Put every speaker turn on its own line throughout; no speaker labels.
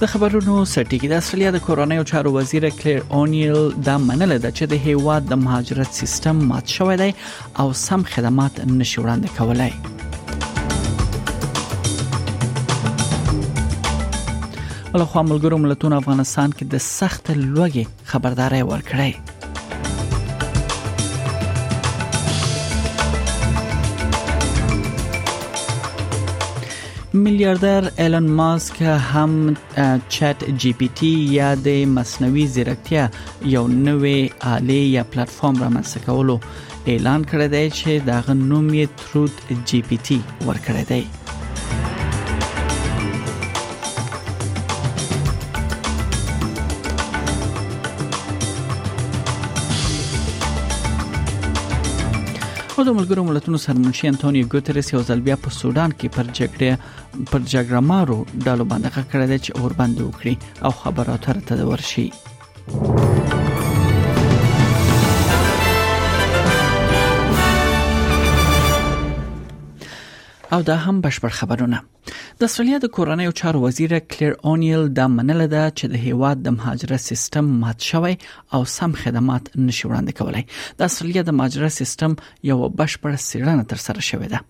د خبرونو سرټیګي د استرالیا د کورنۍ او چارو وزیر کلیر اونیل دا منل ده چې د هیواد د مهاجرت سیستم مات شوی دی او سم خدمات نشي وړاندې کولای ولخوا ملګرو ملتونو افغانستان کې د سخت لوګي خبرداری ورکړی. میلیاردر ایلن ماسک هم چټ جی پی ټی یا د مصنوعي ځیرکتیا یو نوې آله یا پلیټفارم رامنځته کولو اعلان کړی دی چې دا غ نوم یې تروت جی پی ټی ورکړی دی خو د ملګرو ملتونو سرمنشي انټونیو ګوتریس یو ځل بیا په سودان کې پر جګړه پر جګړه مارو ډلو باندې غږ کړی چې اور باندې وکړي او خبرو اترو ته ورشي او دا هم بشپړ خبرونه د استرالیا د کورنیو چارو وزیر کلیر اونیل دا منل ده چې د هیواد د مهاجرت سیستم مات شوی او سم خدمات نشي وړاندې کولای د استرالیا د مهاجرت سیستم یو بشپړ سیړنه تر سره شوې ده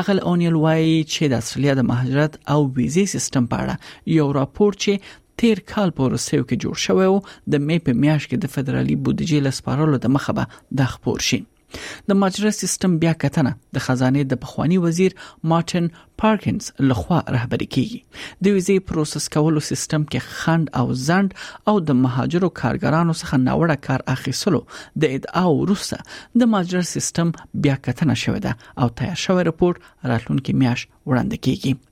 اغل اونیل وایي چې د استرالیا د مهاجرت او ویزې سیستم په اړه یو راپور چې تیر کال په ورسېو کې جوړ شوی او د مې په میاشت کې د فدرالي بودجې لسپارلو د مخه به د خبر شي د ماجرا سیستم بیا کتنه د خزانه د پخوانی وزیر مارټن پارکنز لخوا رهبری کیږي د ویزې پروسس کولو سیستم کې خند او زند او د مهاجرو کارګرانو څخه ناوړه کار اخیستلو د ادعا وروسته د ماجرا سیستم بیا کتنه شوې ده او تیار شوی رپورت راتلونکي میاش وړاندې کیږي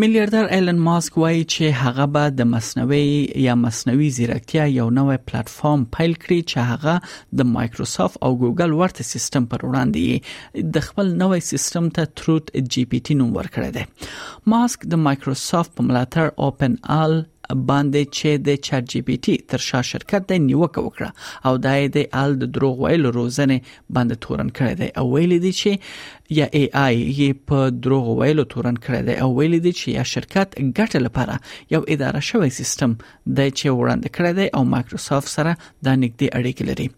میلیاردر ایلن ماسک وایي چې هغه به د مصنوي یا مصنوي ځیرکتیا یو نوی پلیټ فارم پیل کړي چې هغه د مایکروسافت او ګوګل ورته سیستم پر وړاندې د خپل نوې سیستم ته تروت جی پی ټی نوم ورکړی دی ماسک د مایکروسافت په ملاتړ اوپن ال باندې چې د چټ جی پی ټی تر شا شرکت د نیوکه وکړه او دا یې د ال د دروغ ویلو روزنې باندې تورن کړی دی او ویل دي چې یا ای آی یې په دروغ ویلو تورن کړی دی او ویل دي چې یا شرکت ګټه لپاره یو اداره شوی سیستم د چې وړاندې کړی دی او مایکروسافت سره د نږدې اړیکې لري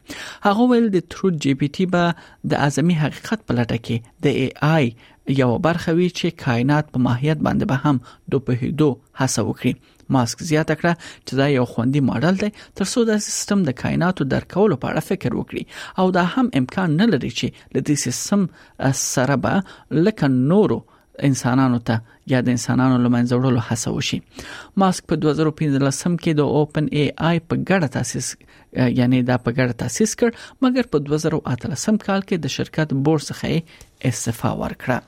هغه ویل د ترود جی پی ټی به د اعظمي حقیقت په لټه کې د ای آی یو برخه وی چې کائنات په ماهیت باندې به هم د پهیدو هڅه وکړي ماسک زیاته کړه چې دا یو خوندي ماډل دی ترڅو د سیستم د کائناتو درکولو په اړه فکر وکړي او دا هم امکان نه لري چې د دې سیستم سره به لکه نورو انسانانو ته یا د انسانانو لمنځه وړلو هڅه وشي ماسک په 2015 کې د اوپن ای آی په ګډه تاسیس یعنی دا په ګډه تاسیس کړ مګر په 2013 کال کې د شرکت بورس څخه استعفا ورکړه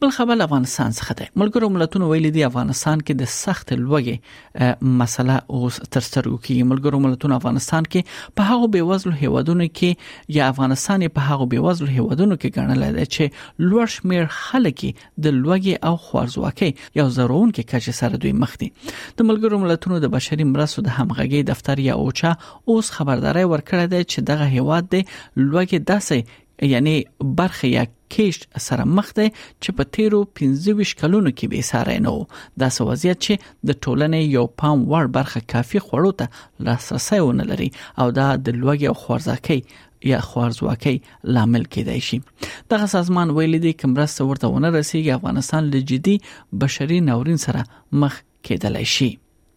بل خبر افغانستان څخه دی ملګرو ملتونو ویلي دی افغانستان کې د سخت لوګي مسله اوس تر سترګو کې ملګرو ملتونو افغانستان کې په هغو بیوزلو هیوادونو کې یا افغانستان په هغو بیوزلو هیوادونو کې ګڼل دی چې لوړ شمیر خلک د لوګي او خوارزواکۍ یو ضرورون کې کچې سره دوی مخ دي د ملګرو ملتونو د بشري مرستو د همغږي دفتر یا اوچا اوس خبرداري ورکړه ده چې دغه هیواد د لوګي داسې یعنی برخه یا کیشت سره مخ دی چې په تیرو 25 کلونو کې به ساره نو د سوازیت چې د ټولنې یو پام وړ برخه کافي خوړو ته لاسرسي ونه لري او دا د لوګي او خورزاکي یا خوارزواکۍ لامل کېدای شي دغه سازمان ویلي دی چې مرسته ورته ونه رسیږي افغانستان له جدي بشري ناورین سره مخ کېدلای شي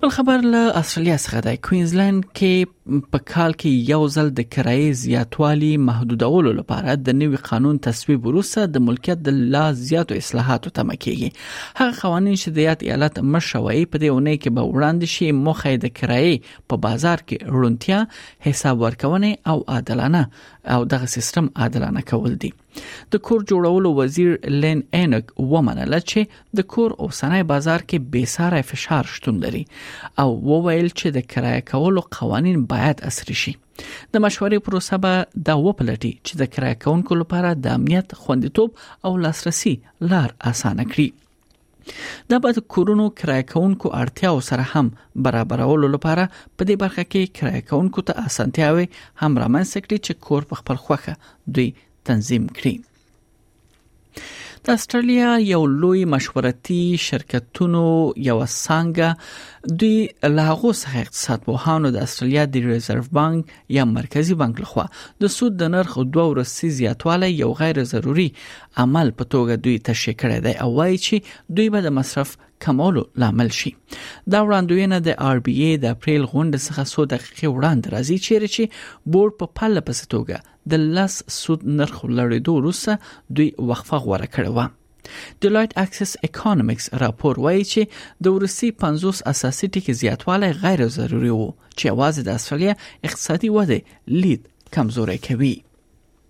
بل خبر له استرالیا څخه دی کوینزلند کې په کال کې یو ځل د کرایې زیاتوالی محدودولو لپاره د نوي قانون تصویب وروسته د ملکیت د لا زیاتو اصلاحاتو تمه کیږي هغه قوانين چې د یاد ایالت مشروعي په دې اونۍ کې به وړاندې شي مخه د کرایې په بازار کې رونتیا حساب ورکونه او عادلانه او دغه سیستم عادلانه کول دي د کور جوړولو وزیر لین انک ومنله چې د کور اوسنۍ بازار کې بې ساري فشار شتون لري او وویل چې د کرایه کولو قوانين باید عصري شي د مشورې پروسه به دا وپلټي چې د کرایه کونکو لپاره د امنیت خوندیتوب او لاسرسي لار اسانه کړي دا به د کورونو کرایه کونکو اړتیاو سره هم برابرولو لپاره په دې برخه کې کرایه کونکو ته اسانتیاوي هم رامنځته کړي چې کور په خپل خوخه دوی تنظیم کړي د استرالیا یو لوی مشورتي شرکتونو یو څنګه دوی لاغو څخه اقتصاد پوهانو د استرالیا د ریزرو بانک یا مرکزی بانک لخوا د سود د نرخ دوه ورسې زیاتوالی یو غیر ضروری عمل په توګه دوی تشریح کړی دی او وایي چې دوی به د مصرف کمولو لامل شي دا وړاندوینه د آر بي ای د اپریل غونډې څخه څو دقیقې وړاندې راځي چیرې چې بورډ په پله پسې توګه د لس سود نرخ لړېدو وروسته دوی وقفه غوړه کړې و ډیلایټ اکسس اکونومکس راپور وایي چې د ورسي 50 اساسي ټکي زیاتوالی غیر ضروري وو چې اواز د استرالیا اقتصادي وده لید کمزوري کوي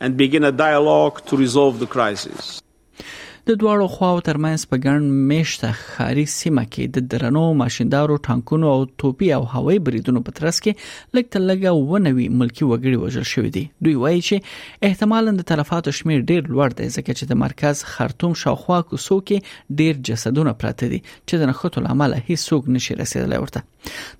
and begin a dialogue to resolve the crisis.
د دواړو خواو ترمنځ په ګڼ میشته ښاري سیمه کې د درنو ماشیندارو ټانکونو او توپي او هوایي بریدونو په ترڅ کې لږ تر لږه ونوي ملکی وګړي وژل شوې دي دوی وایي چې احتمالاً د تلفاتو شمیر ډیر لوړ دی ځکه چې د مرکز خرطوم شاوخوا کوڅو کې ډیر جسدونه پراته دي چې د نښتو لامل هیڅوک نشي رسیدلی ورته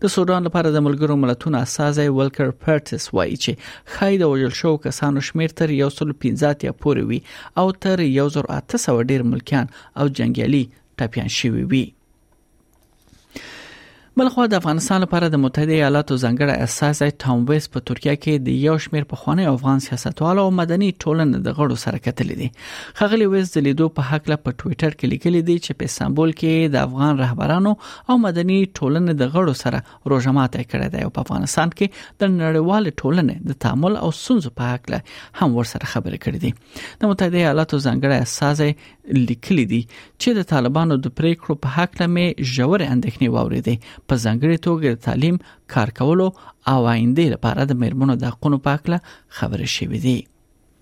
د سودان لپاره د ملګرو ملتونو اساسي ولکر پرتس وایي چې خای د وژل شو کسانو شمیر تر 115 یا پورې وي او تر 1800 ډیر ملکیان او جنگیالي ټپيان شوي وي بلخوا د افغانستان لپاره د متحده ایالاتو ځنګړی اساسي ټام ویس په ترکیه کې د یو شمیر پخوانی افغان سیاستوال او مدني ټولنې د غړو سره کتل دي خغلی ویس د لیدو په حق له په ټوئیټر کې لیکلي دي چې په استانبول کې د افغان رهبرانو او مدني ټولنې د غړو سره روزه ماته کړې ده او په افغانستان کې د نړیوال ټولنې د تعامل او سنځو په حق له هم ورسره خبرې کړې دي د متحده ایالاتو ځنګړی اساس لیکلي دي چې د طالبانو د پریکړو په حق له مې ژورې اندېښنې واورېدې په ځنګړي توګه د تعلیم کار کولو او آینده لپاره د میرمنو د حقوقو په حق له خبرې شوې دي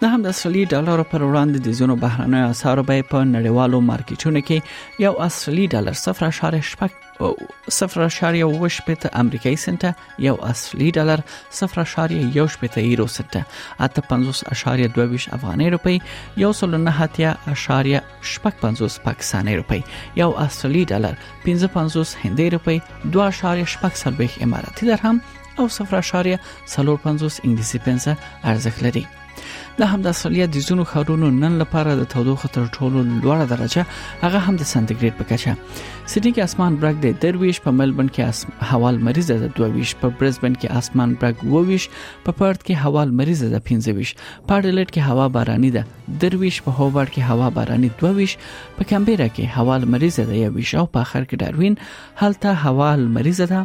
د هم د اصلي ډالر پر وړاندې د زونو بهرنۍ اسعار به په نړیوالو مارکیټونو کې یو اصلي ډالر 0.8 امریکایي سنت یو اصلي ډالر 0.18 یورو سنت اته 50.22 افغاني روپی یو سل نه هتیا اشاریه شپږ 50 پاکستاني روپی یو اصلي ډالر 55 هندۍ روپی 2.8 اماراتي درهم او 0.450 انګلیسي پنسه ارزښت لري د هم د استرالیا د زونو خارونو نن لپاره د تودوخه تر ټولو لوړه درجه هغه هم د سانتیګریډ په کچه سیدنی کې اسمان برګ دی درویش په ملبن کې اس... هوا مریض ده 22 په برزبن کې اسمان برګ وویش په پارت کې هوا مریض ده 15 په اډلټ کې هوا باراني ده درویش په هوبرټ کې هوا باراني 22 په کمبيرا کې هوا مریض ده 21 او په اخر کې داروین هلته هوا مریض ده